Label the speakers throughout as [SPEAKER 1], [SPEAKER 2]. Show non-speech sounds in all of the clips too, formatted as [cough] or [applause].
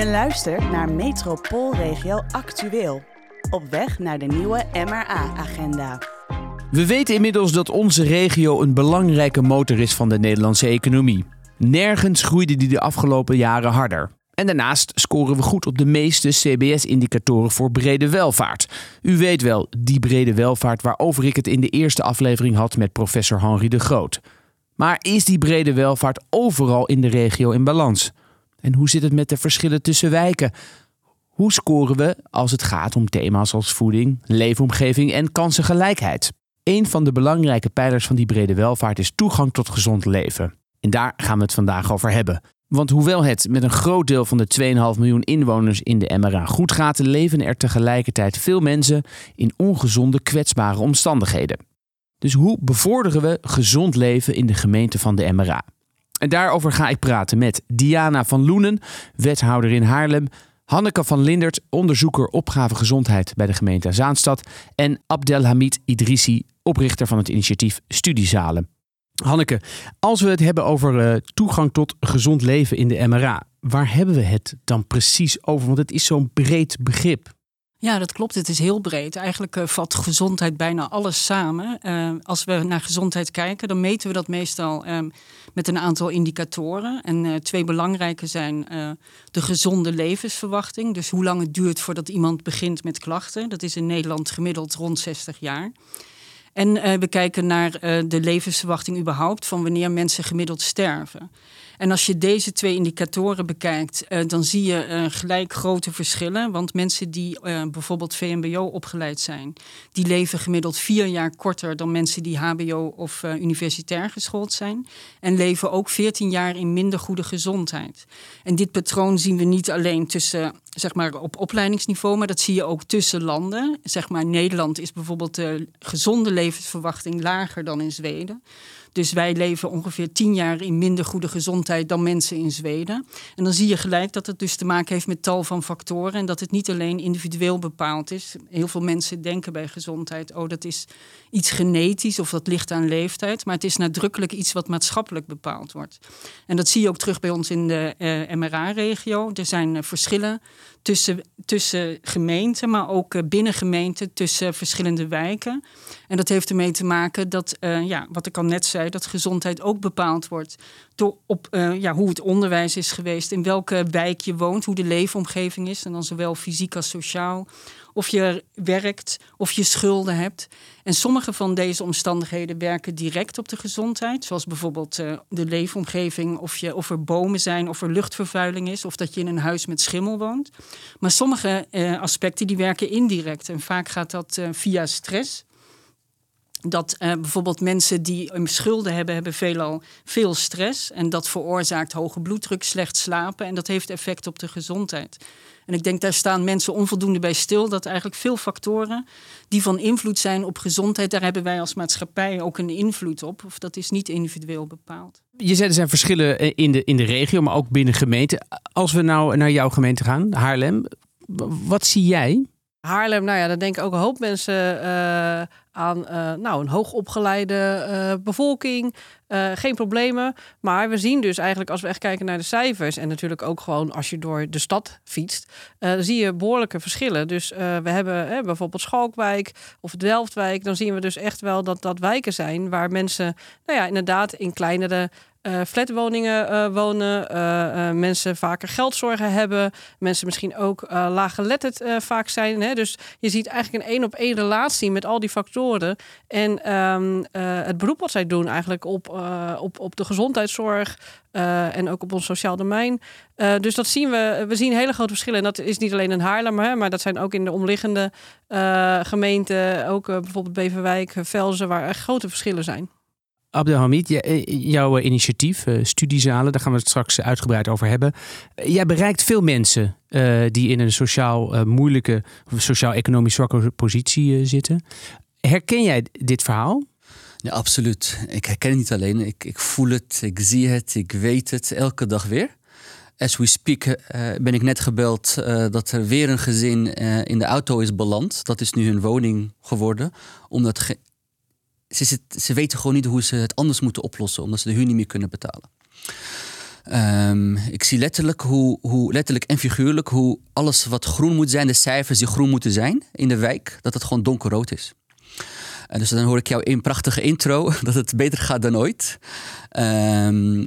[SPEAKER 1] Je luistert naar Metropoolregio Actueel. Op weg naar de nieuwe MRA-agenda.
[SPEAKER 2] We weten inmiddels dat onze regio een belangrijke motor is van de Nederlandse economie. Nergens groeide die de afgelopen jaren harder. En daarnaast scoren we goed op de meeste CBS-indicatoren voor brede welvaart. U weet wel, die brede welvaart waarover ik het in de eerste aflevering had met professor Henri de Groot. Maar is die brede welvaart overal in de regio in balans? En hoe zit het met de verschillen tussen wijken? Hoe scoren we als het gaat om thema's als voeding, leefomgeving en kansengelijkheid? Een van de belangrijke pijlers van die brede welvaart is toegang tot gezond leven. En daar gaan we het vandaag over hebben. Want hoewel het met een groot deel van de 2,5 miljoen inwoners in de MRA goed gaat, leven er tegelijkertijd veel mensen in ongezonde, kwetsbare omstandigheden. Dus hoe bevorderen we gezond leven in de gemeente van de MRA? En daarover ga ik praten met Diana van Loenen, wethouder in Haarlem, Hanneke van Lindert, onderzoeker opgave gezondheid bij de gemeente Zaanstad en Abdelhamid Idrissi, oprichter van het initiatief Studiezalen. Hanneke, als we het hebben over uh, toegang tot gezond leven in de MRA, waar hebben we het dan precies over? Want het is zo'n breed begrip.
[SPEAKER 3] Ja, dat klopt. Het is heel breed. Eigenlijk uh, vat gezondheid bijna alles samen. Uh, als we naar gezondheid kijken, dan meten we dat meestal uh, met een aantal indicatoren. En twee belangrijke zijn de gezonde levensverwachting. Dus hoe lang het duurt voordat iemand begint met klachten. Dat is in Nederland gemiddeld rond 60 jaar. En we kijken naar de levensverwachting überhaupt van wanneer mensen gemiddeld sterven. En als je deze twee indicatoren bekijkt, uh, dan zie je uh, gelijk grote verschillen. Want mensen die uh, bijvoorbeeld VMBO opgeleid zijn, die leven gemiddeld vier jaar korter dan mensen die HBO of universitair geschoold zijn. En leven ook 14 jaar in minder goede gezondheid. En dit patroon zien we niet alleen tussen, zeg maar, op opleidingsniveau, maar dat zie je ook tussen landen. Zeg maar, Nederland is bijvoorbeeld de gezonde levensverwachting lager dan in Zweden. Dus wij leven ongeveer tien jaar in minder goede gezondheid dan mensen in Zweden. En dan zie je gelijk dat het dus te maken heeft met tal van factoren en dat het niet alleen individueel bepaald is. Heel veel mensen denken bij gezondheid, oh dat is iets genetisch of dat ligt aan leeftijd, maar het is nadrukkelijk iets wat maatschappelijk bepaald wordt. En dat zie je ook terug bij ons in de uh, MRA-regio. Er zijn uh, verschillen tussen, tussen gemeenten, maar ook uh, binnen gemeenten, tussen verschillende wijken. En dat heeft ermee te maken dat, ja, wat ik al net zei, dat gezondheid ook bepaald wordt door op, ja, hoe het onderwijs is geweest, in welke wijk je woont, hoe de leefomgeving is, en dan zowel fysiek als sociaal of je werkt, of je schulden hebt. En sommige van deze omstandigheden werken direct op de gezondheid, zoals bijvoorbeeld uh, de leefomgeving, of, je, of er bomen zijn, of er luchtvervuiling is, of dat je in een huis met schimmel woont. Maar sommige uh, aspecten die werken indirect en vaak gaat dat via stress dat uh, bijvoorbeeld mensen die schulden hebben, hebben veelal veel stress. En dat veroorzaakt hoge bloeddruk, slecht slapen. En dat heeft effect op de gezondheid. En ik denk, daar staan mensen onvoldoende bij stil. Dat eigenlijk veel factoren die van invloed zijn op gezondheid, daar hebben wij als maatschappij ook een invloed op. Of dat is niet individueel bepaald.
[SPEAKER 2] Je zei er zijn verschillen eh, in de, in de regio, maar ook binnen gemeenten. Als we nou naar jouw gemeente gaan, Haarlem, wat zie jij?
[SPEAKER 4] Haarlem, nou ja, daar denken ook een hoop mensen uh, aan uh, nou, een hoogopgeleide uh, bevolking. geen problemen. Maar we zien dus eigenlijk, als we echt kijken naar de cijfers... en natuurlijk ook gewoon als je door de stad fietst... zie je behoorlijke verschillen. Dus we hebben bijvoorbeeld Schalkwijk of Delftwijk... dan zien we dus echt wel dat dat wijken zijn... waar mensen nou ja, inderdaad in kleinere uh, flatwoningen uh, wonen, uh, mensen vaker geldzorgen hebben, mensen misschien ook laaggeletterd vaak zijn. Hè? Dus je ziet eigenlijk een één op één relatie met al die factoren. En um, het beroep wat zij doen eigenlijk op, op, op de gezondheidszorg en ook op ons sociaal domein. dus dat zien we. We zien hele grote verschillen. En dat is niet alleen in Haarlem, hè, maar dat zijn ook in de omliggende gemeenten, ook bijvoorbeeld Beverwijk, Velzen, waar er grote verschillen zijn.
[SPEAKER 2] Abdelhamid, eh, jouw eh, initiatief, eh, studiezalen, daar gaan we het straks uitgebreid over hebben. Jij bereikt veel mensen die in een sociaal moeilijke, sociaal-economisch zwakke positie zitten. Herken jij dit verhaal?
[SPEAKER 5] Ja, absoluut. Ik herken het niet alleen. Ik, ik voel het, ik zie het, ik weet het elke dag weer. As we speak ben ik net gebeld dat er weer een gezin in de auto is beland. Dat is nu hun woning geworden. Omdat ze, ze weten gewoon niet hoe ze het anders moeten oplossen, omdat ze de huur niet meer kunnen betalen. Ehm, ik zie letterlijk, hoe, hoe, letterlijk en figuurlijk hoe alles wat groen moet zijn, de cijfers die groen moeten zijn in de wijk, dat het gewoon donkerrood is. En dus dan hoor ik jou in prachtige intro [laughs] dat het beter gaat dan ooit. Ehm,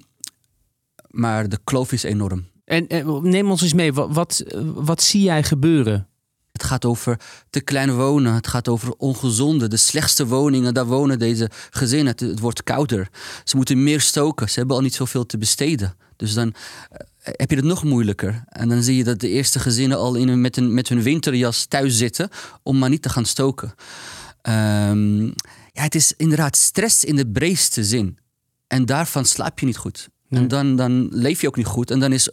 [SPEAKER 5] maar de kloof is enorm.
[SPEAKER 2] En, neem ons eens mee, wat, wat zie jij gebeuren?
[SPEAKER 5] Het gaat over te klein wonen. Het gaat over ongezonde. De slechtste woningen, daar wonen deze gezinnen. Het, het, wordt kouder. Ze moeten meer stoken. Ze hebben al niet zoveel te besteden. Dus dan eh, heb je het nog moeilijker. En dan zie je dat de eerste gezinnen al in, met, een, met hun winterjas thuis zitten. om maar niet te gaan stoken. Um, ja, het is inderdaad stress in de breedste zin. En daarvan slaap je niet goed. En dan, dan leef je ook niet goed. En dan is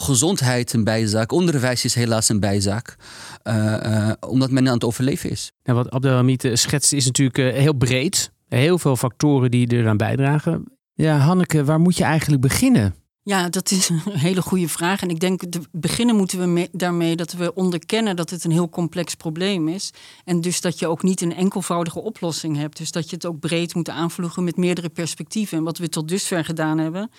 [SPEAKER 5] gezondheid een bijzaak. Onderwijs is helaas een bijzaak. Uh, omdat men aan het overleven is.
[SPEAKER 2] En wat Abdelhamid schetst is natuurlijk heel breed. Heel veel factoren die eraan bijdragen. Ja, Hanneke, waar moet je eigenlijk beginnen?
[SPEAKER 3] Ja, dat is een hele goede vraag. En ik denk, te beginnen moeten we mee, daarmee dat we onderkennen dat het een heel complex probleem is. En dus dat je ook niet een enkelvoudige oplossing hebt. Dus dat je het ook breed moet aanvloegen met meerdere perspectieven. En wat we tot dusver gedaan hebben,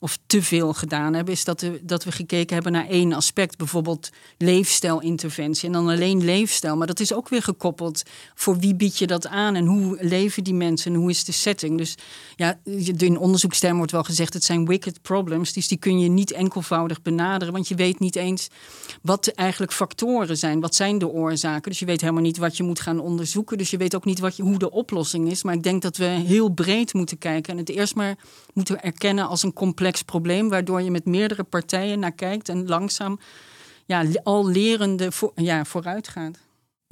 [SPEAKER 3] of te veel gedaan hebben, is dat, we, dat we gekeken hebben naar één aspect, bijvoorbeeld leefstijlinterventie. En dan alleen leefstijl. Maar dat is ook weer gekoppeld. Voor wie bied je dat aan en hoe leven die mensen en hoe is de setting? Dus ja, in onderzoekstermen wordt wel gezegd: het zijn wicked problems. Dus die kun je niet enkelvoudig benaderen, want je weet niet eens wat eigenlijk factoren zijn. Wat zijn de oorzaken? Dus je weet helemaal niet wat je moet gaan onderzoeken. Dus je weet ook niet wat je, hoe de oplossing is. Maar ik denk dat we heel breed moeten kijken en het eerst maar moeten erkennen als een complex probleem, waardoor je met meerdere partijen naar kijkt en langzaam ja, al lerende voor, ja, vooruit gaat.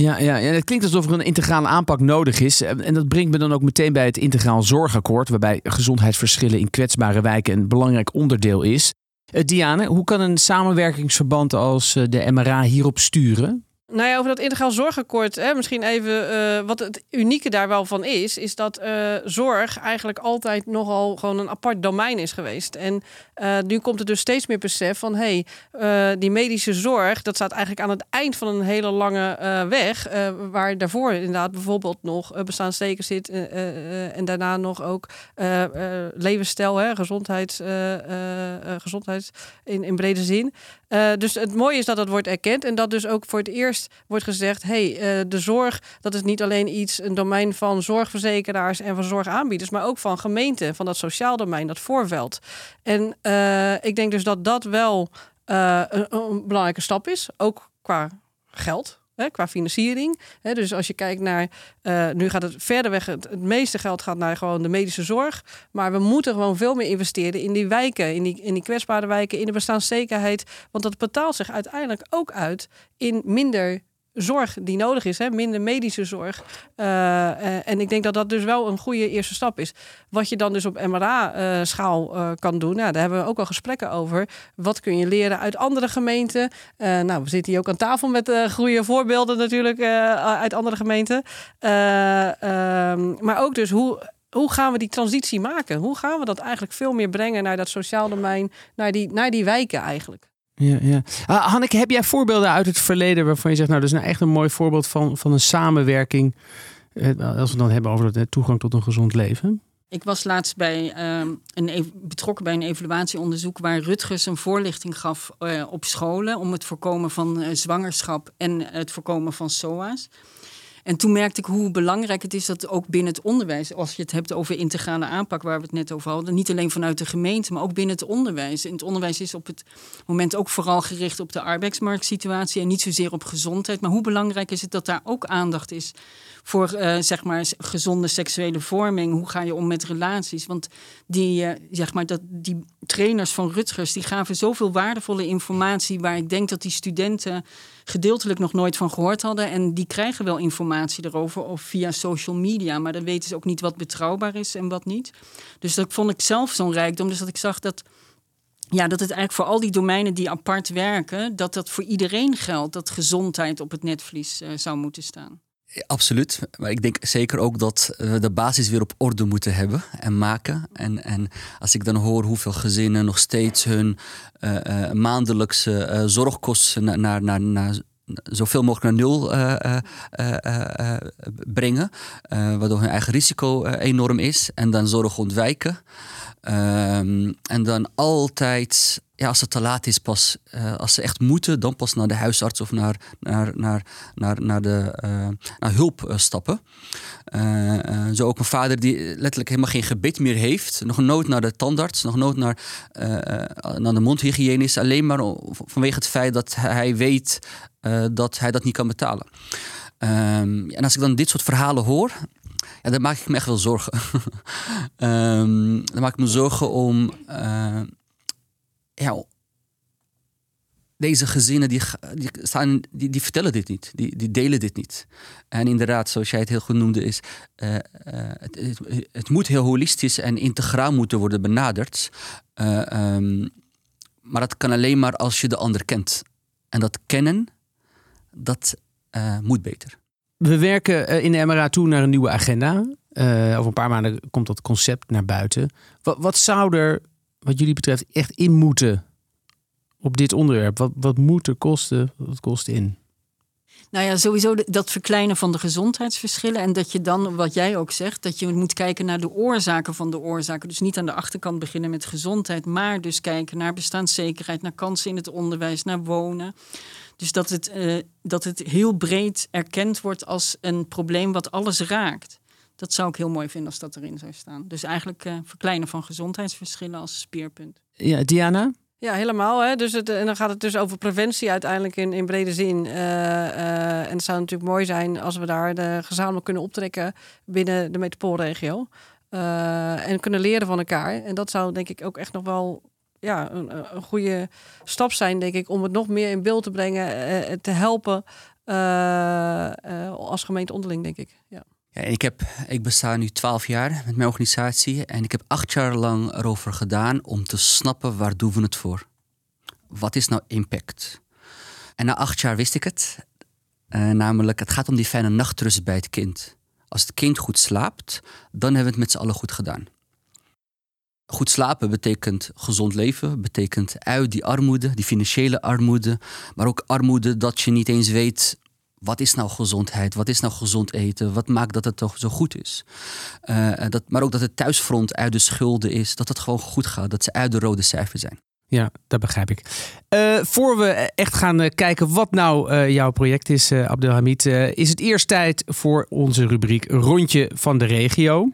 [SPEAKER 2] Ja, ja, ja, het klinkt alsof er een integrale aanpak nodig is. En dat brengt me dan ook meteen bij het integraal zorgakkoord, waarbij gezondheidsverschillen in kwetsbare wijken een belangrijk onderdeel is. Uh, Diane, hoe kan een samenwerkingsverband als eh, de MRA hierop sturen?
[SPEAKER 4] Nou ja, over dat integraal zorgakkoord, hè, misschien even uh, wat het unieke daar wel van is, is dat uh, zorg eigenlijk altijd nogal gewoon een apart domein is geweest. En uh, nu komt er dus steeds meer besef van, hé, hey, die medische zorg, dat staat eigenlijk aan het eind van een hele lange weg, waar daarvoor inderdaad bijvoorbeeld nog bestaanssteken zit en daarna nog ook levensstijl, hè, gezondheid, gezondheid in, in brede zin. dus het mooie is dat dat wordt erkend en dat dus ook voor het eerst wordt gezegd: hey, uh, de zorg, dat is niet alleen iets, een domein van zorgverzekeraars en van zorgaanbieders, maar ook van gemeenten, van dat sociaal domein, dat voorveld. En uh, ik denk dus dat dat wel een, een belangrijke stap is, ook qua geld. Hè, qua financiering. Hè, dus als je kijkt naar, uh, nu gaat het verder weg, het, het, meeste geld gaat naar gewoon de medische zorg. Maar we moeten gewoon veel meer investeren in die wijken, in die, in die kwetsbare wijken, in de bestaanszekerheid. Want dat betaalt zich uiteindelijk ook uit in minder zorg die nodig is, hè? minder medische zorg. Uh, en ik denk dat dat dus wel een goede eerste stap is. Wat je dan dus op MRA-schaal uh, kan doen, nou, daar hebben we ook al gesprekken over. Wat kun je leren uit andere gemeenten? nou, we zitten hier ook aan tafel met goede voorbeelden natuurlijk uit andere gemeenten. Ehm, maar ook dus hoe, hoe gaan we die transitie maken? Hoe gaan we dat eigenlijk veel meer brengen naar dat sociaal domein, naar die, naar die wijken eigenlijk?
[SPEAKER 2] Ja, ja. Uh, Hanneke, heb jij voorbeelden uit het verleden waarvan je zegt, nou, dat is nou echt een mooi voorbeeld van, van een samenwerking, eh, als we dan hebben over de toegang tot een gezond leven?
[SPEAKER 3] Ik was laatst bij, uh, een, betrokken bij een evaluatieonderzoek waar Rutgers een voorlichting gaf uh, op scholen om het voorkomen van zwangerschap en het voorkomen van SOA's. En toen merkte ik hoe belangrijk het is dat ook binnen het onderwijs, als je het hebt over integrale aanpak, waar we het net over hadden, niet alleen vanuit de gemeente, maar ook binnen het onderwijs. En het onderwijs is op het moment ook vooral gericht op de arbeidsmarktsituatie en niet zozeer op gezondheid. Maar hoe belangrijk is het dat daar ook aandacht is voor uh, zeg maar gezonde seksuele vorming? Hoe ga je om met relaties? Want die, uh, zeg maar, dat, die trainers van Rutgers die gaven zoveel waardevolle informatie waar ik denk dat die studenten gedeeltelijk nog nooit van gehoord hadden. En die krijgen wel informatie erover of via social media, maar dan weten ze ook niet wat betrouwbaar is en wat niet. Dus dat vond ik zelf zo'n rijkdom. Dus dat ik zag dat ja, dat het eigenlijk voor al die domeinen die apart werken, dat dat voor iedereen geldt, dat gezondheid op het netvlies uh, zou moeten staan.
[SPEAKER 5] Absoluut. Maar ik denk zeker ook dat we de basis weer op orde moeten hebben en maken. En, en als ik dan hoor hoeveel gezinnen nog steeds hun uh, uh, maandelijkse uh, zorgkosten naar, naar, naar zoveel mogelijk naar nul brengen, waardoor hun eigen risico enorm is. En dan zorg ontwijken. Ehm, en dan altijd, ja, als het te laat is, pas eh, als ze echt moeten, dan pas naar de huisarts of naar, naar, naar, naar, naar, de, uh, naar hulp uh, stappen. zo ook een vader die letterlijk helemaal geen gebit meer heeft. Nog nooit naar de tandarts, nog nooit naar, naar de mondhygiënist. Alleen maar vanwege het feit dat hij weet dat hij dat niet kan betalen. Um, en als ik dan dit soort verhalen hoor, ja, dan maak ik me echt wel zorgen. [laughs] um, dan maak ik me zorgen om. Uh, ja, deze gezinnen die, die, staan, die, die vertellen dit niet, die, die delen dit niet. En inderdaad, zoals jij het heel goed noemde, is uh, uh, het, het, moet heel holistisch en integraal moeten worden benaderd. Um, maar dat kan alleen maar als je de ander kent. En dat kennen, dat moet beter.
[SPEAKER 2] We werken eh, in de MRA toe naar een nieuwe agenda. Uh, over een paar maanden komt dat concept naar buiten. Wat, wat, zou er, wat jullie betreft, echt in moeten op dit onderwerp? Wat, wat moet er kosten? Wat kost in?
[SPEAKER 3] Nou ja, sowieso dat verkleinen van de gezondheidsverschillen. En dat je dan, wat jij ook zegt, dat je moet kijken naar de oorzaken van de oorzaken. Dus niet aan de achterkant beginnen met gezondheid, maar dus kijken naar bestaanszekerheid, naar kansen in het onderwijs, naar wonen. Dus dat het, uh, dat het heel breed erkend wordt als een probleem wat alles raakt. Dat zou ik heel mooi vinden als dat erin zou staan. Dus eigenlijk uh, verkleinen van gezondheidsverschillen als speerpunt.
[SPEAKER 2] Ja, Diana?
[SPEAKER 4] Ja, helemaal. Hè? Dus het, en dan gaat het dus over preventie uiteindelijk in, in brede zin. Uh, en het zou natuurlijk mooi zijn als we daar de gezamenlijk kunnen optrekken binnen de metropoolregio. en kunnen leren van elkaar. En dat zou denk ik ook echt nog wel ja, een, een, goede stap zijn, denk ik, om het nog meer in beeld te brengen, te helpen als gemeente onderling, denk ik. Ja.
[SPEAKER 5] Ik, heb, ik besta nu twaalf jaar met mijn organisatie en ik heb acht jaar lang erover gedaan om te snappen waar doen we het voor. Wat is nou impact? En na acht jaar wist ik het. namelijk, het gaat om die fijne nachtrust bij het kind. Als het kind goed slaapt, dan hebben we het met z'n allen goed gedaan. Goed slapen betekent gezond leven, betekent uit die armoede, die financiële armoede, maar ook armoede dat je niet eens weet wat is nou gezondheid, wat is nou gezond eten, wat maakt dat het toch zo goed is. Uh, dat, maar ook dat het thuisfront uit de schulden is, dat het gewoon goed gaat, dat ze uit de rode cijfer zijn.
[SPEAKER 2] Ja, dat begrijp ik. Uh, voor we echt gaan uh, kijken wat nou jouw project is, Abdelhamid, is het eerst tijd voor onze rubriek Rondje van de Regio.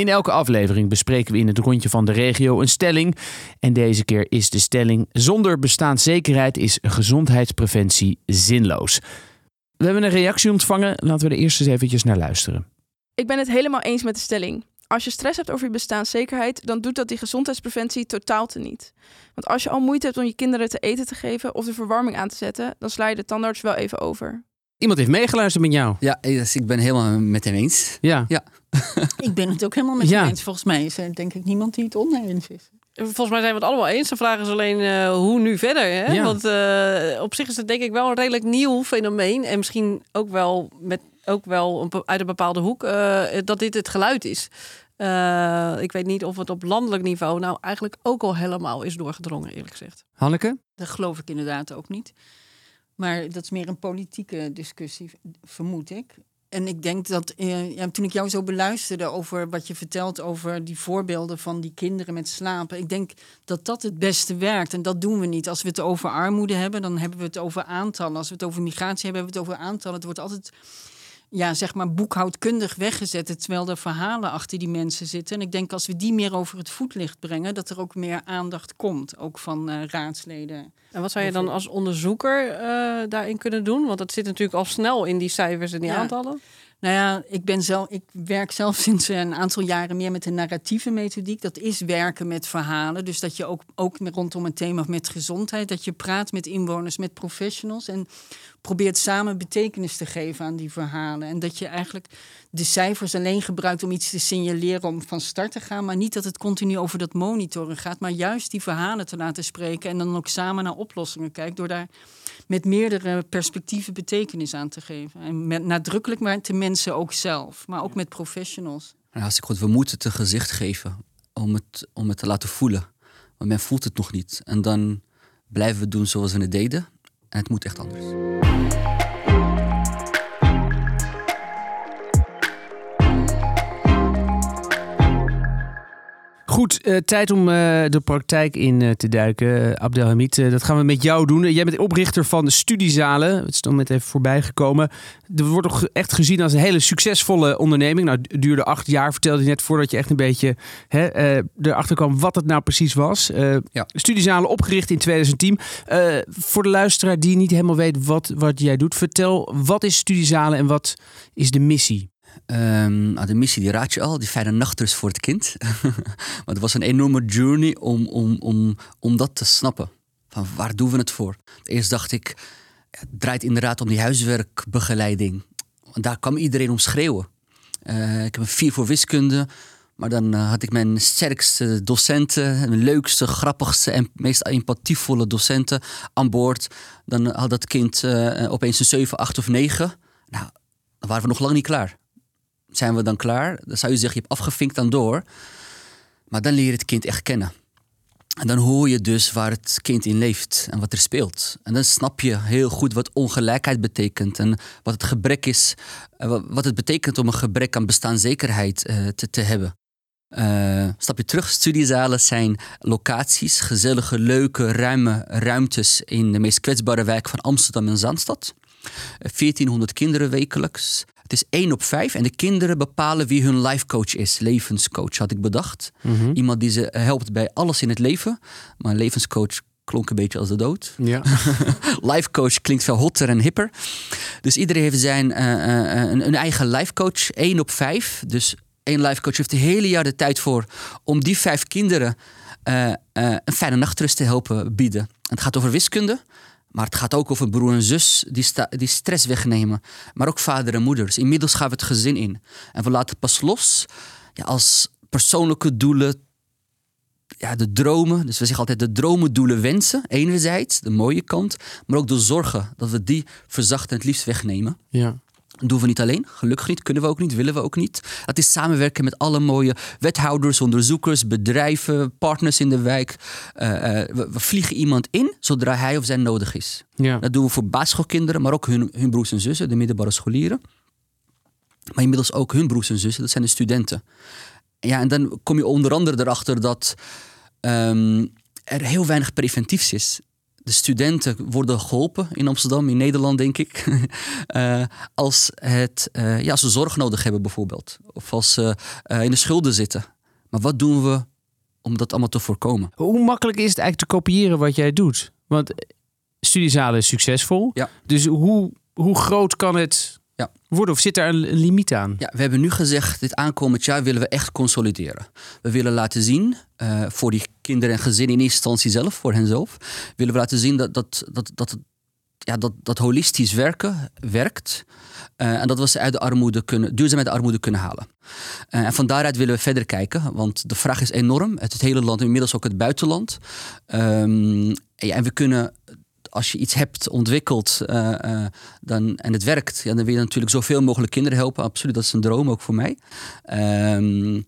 [SPEAKER 2] In elke aflevering bespreken we in het rondje van de regio een stelling. En deze keer is de stelling: zonder bestaanszekerheid is gezondheidspreventie zinloos. We hebben een reactie ontvangen. Laten we er eerst eens eventjes naar luisteren.
[SPEAKER 6] Ik ben het helemaal eens met de stelling. Als je stress hebt over je bestaanszekerheid, dan doet dat die gezondheidspreventie totaal te niet. Want als je al moeite hebt om je kinderen te eten te geven of de verwarming aan te zetten, dan sla je de tandarts wel even over.
[SPEAKER 2] Iemand heeft meegeluisterd met jou.
[SPEAKER 5] Ja, ik ben helemaal met hem eens.
[SPEAKER 2] Ja.
[SPEAKER 5] ja. [laughs]
[SPEAKER 3] ik ben het ook helemaal met ja. hem eens. Volgens mij is er denk ik niemand die het oneens is.
[SPEAKER 4] Volgens mij zijn we het allemaal eens. De vraag is alleen uh, hoe nu verder. Hè? Ja. Want uh, op zich is het denk ik wel een redelijk nieuw fenomeen. En misschien ook wel, met, ook wel een, uit een bepaalde hoek uh, dat dit het geluid is. ik weet niet of het op landelijk niveau nou eigenlijk ook al helemaal is doorgedrongen, eerlijk gezegd.
[SPEAKER 2] Hanneke?
[SPEAKER 3] Dat geloof ik inderdaad ook niet. Maar dat is meer een politieke discussie, vermoed ik. En ik denk dat eh, ja, toen ik jou zo beluisterde over wat je vertelt over die voorbeelden van die kinderen met slapen. Ik denk dat dat het beste werkt. En dat doen we niet. Als we het over armoede hebben, dan hebben we het over aantallen. Als we het over migratie hebben, hebben we het over aantallen. Het wordt altijd ja, zeg maar boekhoudkundig weggezet, terwijl er verhalen achter die mensen zitten. En ik denk als we die meer over het voetlicht brengen, dat er ook meer aandacht komt, ook van uh, raadsleden.
[SPEAKER 4] En wat zou je dan als onderzoeker uh, daarin kunnen doen? Want dat zit natuurlijk al snel in die cijfers en die aantallen.
[SPEAKER 3] Nou ja, ik, ben zelf, ik werk zelf [laughs] sinds een aantal jaren meer met een narratieve methodiek. Dat is werken met verhalen. Dus dat je ook, ook rondom een thema met gezondheid, dat je praat met inwoners, met professionals. En probeert samen betekenis te geven aan die verhalen. En dat je eigenlijk de cijfers alleen gebruikt om iets te signaleren om van start te gaan. Maar niet dat het continu over dat monitoren gaat. Maar juist die verhalen te laten spreken. En dan ook samen naar oplossingen kijkt. Door daar met meerdere perspectieven betekenis aan te geven. En met, nadrukkelijk met de mensen ook zelf. Maar ook met professionals.
[SPEAKER 5] Ja, als ik goed, we moeten het een gezicht geven om het, om het te laten voelen. Want men voelt het nog niet. En dan blijven we doen zoals we het deden. En het moet echt anders.
[SPEAKER 2] Goed, uh, tijd om uh, de praktijk in uh, te duiken. Abdelhamid, dat gaan we met jou doen. Jij bent oprichter van de studiezalen. Het is dan net even voorbij gekomen. Er wordt toch echt gezien als een hele succesvolle onderneming. Nou, het duurde acht jaar, vertelde je net, voordat je echt een beetje hè, erachter kwam wat het nou precies was. Ja. Studiezalen opgericht in 2010. voor de luisteraar die niet helemaal weet wat, wat jij doet, vertel wat is studiezalen en wat is de missie?
[SPEAKER 5] Um, de missie die raad je al, die fijne nachters voor het kind. [laughs] maar het was een enorme journey om, om, om, om dat te snappen. Van waar doen we het voor? Eerst dacht ik, het draait inderdaad om die huiswerkbegeleiding. Daar kwam iedereen om schreeuwen. Uh, ik heb een vier voor wiskunde. Maar dan uh, had ik mijn sterkste docenten, mijn leukste, grappigste en meest empatievolle docenten aan boord. Dan had dat kind uh, opeens een 7, 8 of 9. Nou, dan waren we nog lang niet klaar zijn we dan klaar? Dan zou je zeggen, je hebt afgevinkt dan door. Maar dan leer je het kind echt kennen. En dan hoor je dus waar het kind in leeft en wat er speelt. En dan snap je heel goed wat ongelijkheid betekent en wat het gebrek is, eh, wat het betekent om een gebrek aan bestaanszekerheid uh, te, te hebben. Uh, stap je terug, studiezalen zijn locaties, gezellige, leuke, ruime ruimtes in de meest kwetsbare wijk van Amsterdam en Zandstad. 1400 kinderen wekelijks. Het is één op vijf en de kinderen bepalen wie hun life coach is. Levenscoach had ik bedacht. Mhm. Iemand die ze helpt bij alles in het leven. Maar levenscoach klonk een beetje als de dood. Ja. [laughs] life coach klinkt veel hotter en hipper. Dus iedereen heeft zijn, uh, uh, een, een, eigen life coach. Één op vijf. Dus één life coach heeft de hele jaar de tijd voor om die vijf kinderen uh, een fijne nachtrust te helpen bieden. Het gaat over wiskunde. Maar het gaat ook over broer en zus die, die stress wegnemen. Maar ook vader en moeders. Inmiddels gaan we het gezin in. En we laten pas los ja, als persoonlijke doelen, ja, de dromen. Dus we zeggen altijd de dromen, doelen, wensen. Enerzijds, de mooie kant. Maar ook de zorgen, dat we die verzachten en het liefst wegnemen. Ja. Dat doen we niet alleen, gelukkig niet, kunnen we ook niet, willen we ook niet. Dat is samenwerken met alle mooie wethouders, onderzoekers, bedrijven, partners in de wijk. Eh, eh, we, vliegen iemand in zodra hij of zij nodig is. Ja. Dat doen we voor basisschoolkinderen, maar ook hun, hun broers en zussen, de middelbare scholieren. Maar inmiddels ook hun broers en zussen, dat zijn de studenten. Ja, en dan kom je onder andere erachter dat um, er heel weinig preventiefs is de studenten worden geholpen in Amsterdam, in Nederland denk ik. uh, [laughs] als, het, uh, ja, ze zorg nodig hebben bijvoorbeeld. Of als ze uh, in de schulden zitten. Maar wat doen we om dat allemaal te voorkomen?
[SPEAKER 2] Hoe makkelijk is het eigenlijk te kopiëren wat jij doet? Want studiezalen is succesvol. Ja. Dus hoe, hoe groot kan het ja. worden? Of zit daar een limiet aan?
[SPEAKER 5] Ja, we hebben nu gezegd, dit aankomend jaar willen we echt consolideren. We willen laten zien uh, voor die kinderen en gezinnen in eerste instantie zelf, voor henzelf, willen we laten zien dat, dat, dat, dat, ja, dat, dat holistisch werken werkt. Uh, en dat we ze uit de armoede kunnen, duurzaam uit de armoede kunnen halen. Uh, en van daaruit willen we verder kijken, want de vraag is enorm. Het, het hele land, inmiddels ook het buitenland. Um, ja, en we kunnen als je iets hebt ontwikkeld uh, uh, dan, en het werkt, ja, dan wil je natuurlijk zoveel mogelijk kinderen helpen. Absoluut, dat is een droom ook voor mij. Um,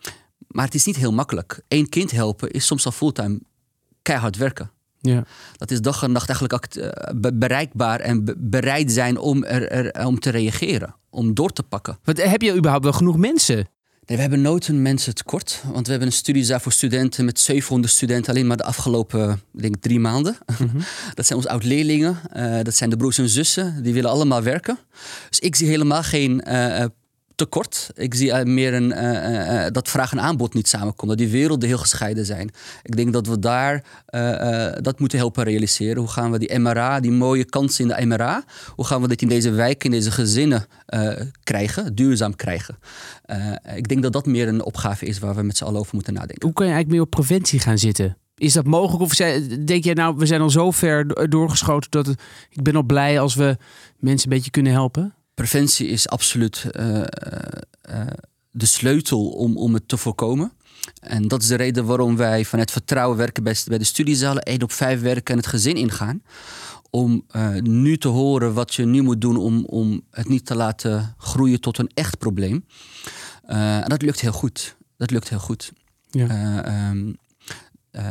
[SPEAKER 5] maar het is niet heel makkelijk. Eén kind helpen is soms al fulltime keihard werken. Ja. Dat is dag en nacht eigenlijk eh, bereikbaar en bereid zijn om, er, er, om te reageren, om door te pakken.
[SPEAKER 2] Wat, heb je überhaupt wel genoeg mensen?
[SPEAKER 5] Nee, we hebben nooit een mensen tekort. Want we hebben een studiezaal voor studenten met 700 studenten alleen maar de afgelopen denk, drie maanden. Mhm. [laughs] Dat zijn onze oud-leerlingen. Uh, dat zijn de broers en zussen. Die willen allemaal werken. Dus ik zie helemaal geen uh, tekort. Ik zie uh, meer een, uh, dat vraag en aanbod niet samenkomen. Dat die werelden heel gescheiden zijn. Ik denk dat we daar dat moeten helpen realiseren. Hoe gaan we die MRA, die mooie kansen in de MRA, hoe gaan we dit in deze wijken, in deze gezinnen krijgen, duurzaam krijgen? ik denk dat dat meer een opgave is waar we met z'n allen over moeten nadenken.
[SPEAKER 2] Hoe kan je eigenlijk meer op preventie gaan zitten? Is dat mogelijk? Of denk je nou, we zijn al zo ver doorgeschoten dat ik ben al blij als we mensen een beetje kunnen helpen?
[SPEAKER 5] Preventie is absoluut uh, uh, de sleutel om, om het te voorkomen. En dat is de reden waarom wij vanuit vertrouwen werken bij, bij de studiezalen, één op vijf werken en het gezin ingaan. Om nu te horen wat je nu moet doen om, om het niet te laten groeien tot een echt probleem. en dat lukt heel goed. Dat lukt heel goed. Ja. Um,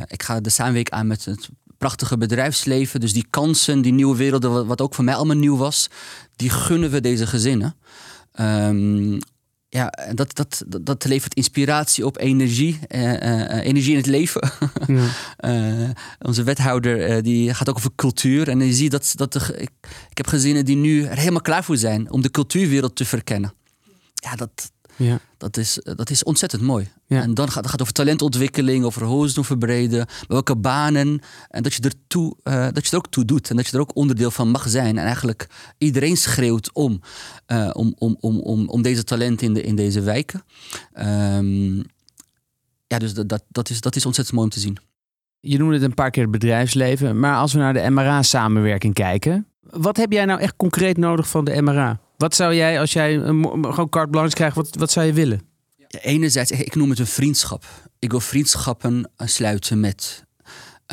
[SPEAKER 5] ik ga de samenweek aan met het prachtige bedrijfsleven. Dus die kansen, die nieuwe werelden, wat ook voor mij allemaal nieuw was, die gunnen we deze gezinnen. Um, ja, dat, dat, dat, dat levert inspiratie op, energie, eh, eh, eh energie in het leven. Ja. uh, [laughs] onze wethouder die gaat ook over cultuur. En je ziet dat, dat de, ik, ik heb gezinnen die nu er helemaal klaar voor zijn om de cultuurwereld te verkennen. Ja, dat, ja. Dat, is, dat is ontzettend mooi. Ja. En dan gaat het gaat over talentontwikkeling, over horizon verbreden, welke banen. En dat je, er toe, uh, dat je er ook toe doet en dat je er ook onderdeel van mag zijn. En eigenlijk iedereen schreeuwt om, uh, om, om, om, om, om deze talenten in, de, in deze wijken. Um, ja, dus dat, dat, dat, is, dat is ontzettend mooi om te zien.
[SPEAKER 2] Je noemde het een paar keer het bedrijfsleven, maar als we naar de MRA-samenwerking kijken, wat heb jij nou echt concreet nodig van de MRA? Wat zou jij, als jij een, gewoon carte blanche krijgt, wat, wat zou je willen?
[SPEAKER 5] Ja, enerzijds, ik noem het een vriendschap. Ik wil vriendschappen eh, sluiten met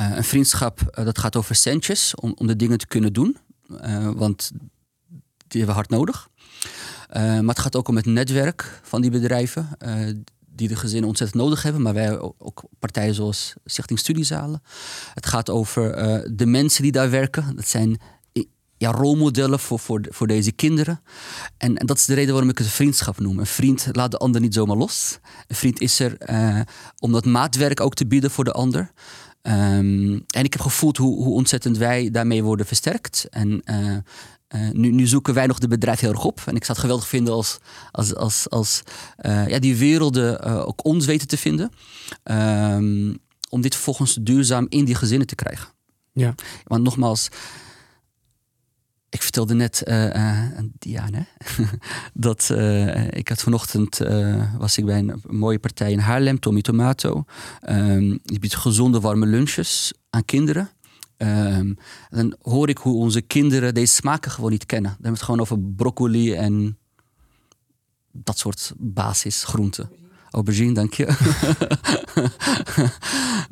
[SPEAKER 5] uh, een vriendschap uh, dat gaat over centjes om, om de dingen te kunnen doen. Want die hebben we hard nodig. maar het gaat ook om het netwerk van die bedrijven die de gezinnen ontzettend nodig hebben. Maar wij ook partijen zoals Stichting Studiezalen. Het gaat over de mensen die daar werken. Dat zijn ja, rolmodellen voor, voor, voor deze kinderen. En, en, dat is de reden waarom ik het vriendschap noem. Een vriend laat de ander niet zomaar los. Een vriend is er uh, om dat maatwerk ook te bieden voor de ander. Um, en ik heb gevoeld hoe, hoe ontzettend wij daarmee worden versterkt. En uh, uh, nu, nu, zoeken wij nog de bedrijf heel erg op. En ik zou het geweldig vinden als, als, als, als ja, die werelden ook ons weten te vinden. Um, om dit vervolgens duurzaam in die gezinnen te krijgen. Ja. Want nogmaals, ik vertelde net uh, uh, Diane dat uh, ik had vanochtend was ik bij een mooie partij in Haarlem, Tommy Tomato. Um, die biedt gezonde warme lunches aan kinderen. Um, dan hoor ik hoe onze kinderen deze smaken gewoon niet kennen. Dan hebben we het gewoon over broccoli en dat soort basisgroenten. Aubergine, dank je.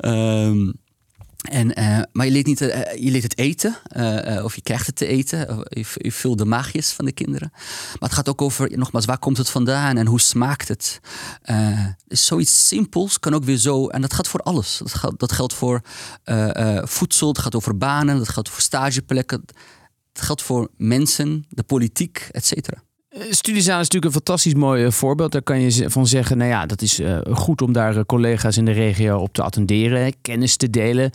[SPEAKER 5] um, [laughs] En, uh, maar je leert, niet, uh, je leert het eten, uh, of je krijgt het te eten. Je, je, vult de maagjes van de kinderen. Maar het gaat ook over, nogmaals, waar komt het vandaan en hoe smaakt het? Zoiets simpels kan ook weer zo, en dat gaat voor alles. Dat, gaat, dat geldt voor voedsel, dat gaat over banen, dat geldt voor stageplekken. Het geldt voor mensen, de politiek, et cetera.
[SPEAKER 2] Studiezaal is natuurlijk een fantastisch mooi voorbeeld. Daar kan je van zeggen, nou ja, dat is goed om daar collega's in de regio op te attenderen, kennis te delen.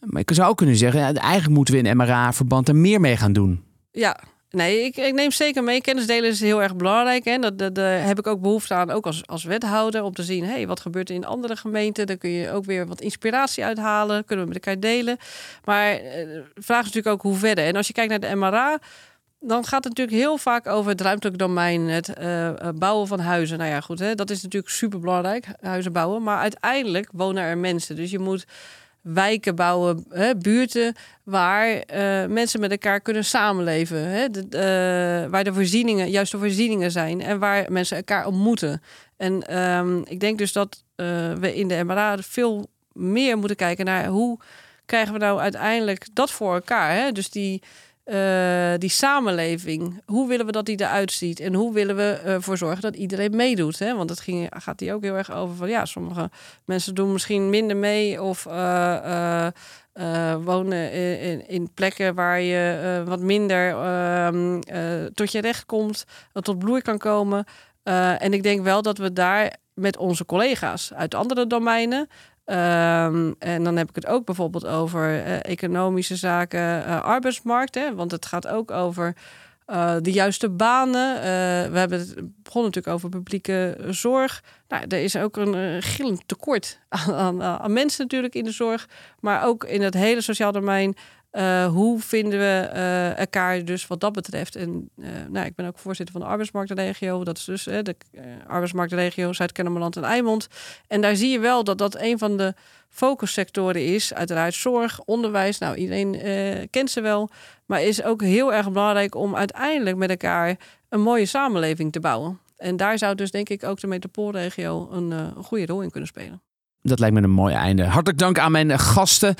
[SPEAKER 2] Maar ik zou ook kunnen zeggen, ja, eigenlijk moeten we in MRA-verband er meer mee gaan doen.
[SPEAKER 4] Ja, Nee, ik, ik, neem zeker mee. Kennis delen is heel erg belangrijk. En dat, dat, daar heb ik ook behoefte aan, ook als, als wethouder, om te zien, hey, wat gebeurt er in andere gemeenten? Daar kun je ook weer wat inspiratie uithalen. Kunnen we met elkaar delen. Maar de vraag is natuurlijk ook hoe verder. En als je kijkt naar de MRA, dan gaat het natuurlijk heel vaak over het ruimtelijk domein, het uh, bouwen van huizen. Nou ja, goed, hè, dat is natuurlijk super belangrijk, huizen bouwen. Maar uiteindelijk wonen er mensen. Dus je moet wijken bouwen, hè, buurten waar uh, mensen met elkaar kunnen samenleven. Hè, de, waar de voorzieningen, juist de voorzieningen zijn en waar mensen elkaar ontmoeten. En um, ik denk dus dat we in de MRA veel meer moeten kijken naar hoe krijgen we nou uiteindelijk dat voor elkaar. Hè? Dus die uh, die samenleving, hoe willen we dat die eruit ziet? En hoe willen we ervoor zorgen dat iedereen meedoet? Hè? Want het ging, gaat hier ook heel erg over van ja, sommige mensen doen misschien minder mee of uh, uh, wonen in, in, plekken waar je wat minder ehm, tot je recht komt, tot bloei kan komen. en ik denk wel dat we daar met onze collega's uit andere domeinen Ehm, en dan heb ik het ook bijvoorbeeld over uh, economische zaken, uh, arbeidsmarkt. Hè, want het gaat ook over uh, de juiste banen. we hebben het begonnen natuurlijk over publieke zorg. Nou, er is ook een gillend tekort [laughs] aan, aan, aan, mensen natuurlijk in de zorg. Maar ook in het hele sociaal domein uh, hoe vinden we uh, elkaar dus wat dat betreft? En uh, nou, ik ben ook voorzitter van de arbeidsmarktregio. Dat is dus de arbeidsmarktregio Zuid-Kennemerland en Eimond. En daar zie je wel dat dat een van de focussectoren is. Uiteraard zorg, onderwijs. Nou, iedereen kent ze wel. Maar is ook heel erg belangrijk om uiteindelijk met elkaar een mooie samenleving te bouwen. En daar zou dus denk ik ook de metropoolregio een, een goede rol in kunnen spelen.
[SPEAKER 2] Dat lijkt me een mooi einde. Hartelijk dank aan mijn gasten.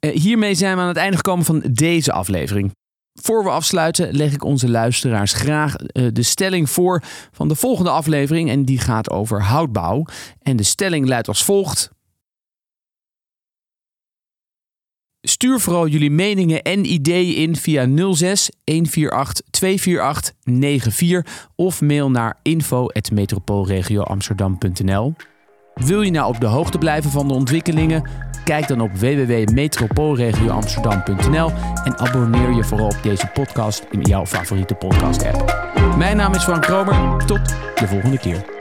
[SPEAKER 2] Eh, hiermee zijn we aan het einde gekomen van deze aflevering. Voor we afsluiten leg ik onze luisteraars graag eh, de stelling voor van de volgende aflevering. En die gaat over houtbouw. En de stelling luidt als volgt. Stuur vooral jullie meningen en ideeën in via 06 148 248 94 of mail naar info@metropoolregioamsterdam.nl. Wil je nou op de hoogte blijven van de ontwikkelingen? Kijk dan op www.metropoolregioamsterdam.nl en abonneer je vooral op deze podcast in jouw favoriete podcast app. Mijn naam is Frank Kromer. Tot de volgende keer.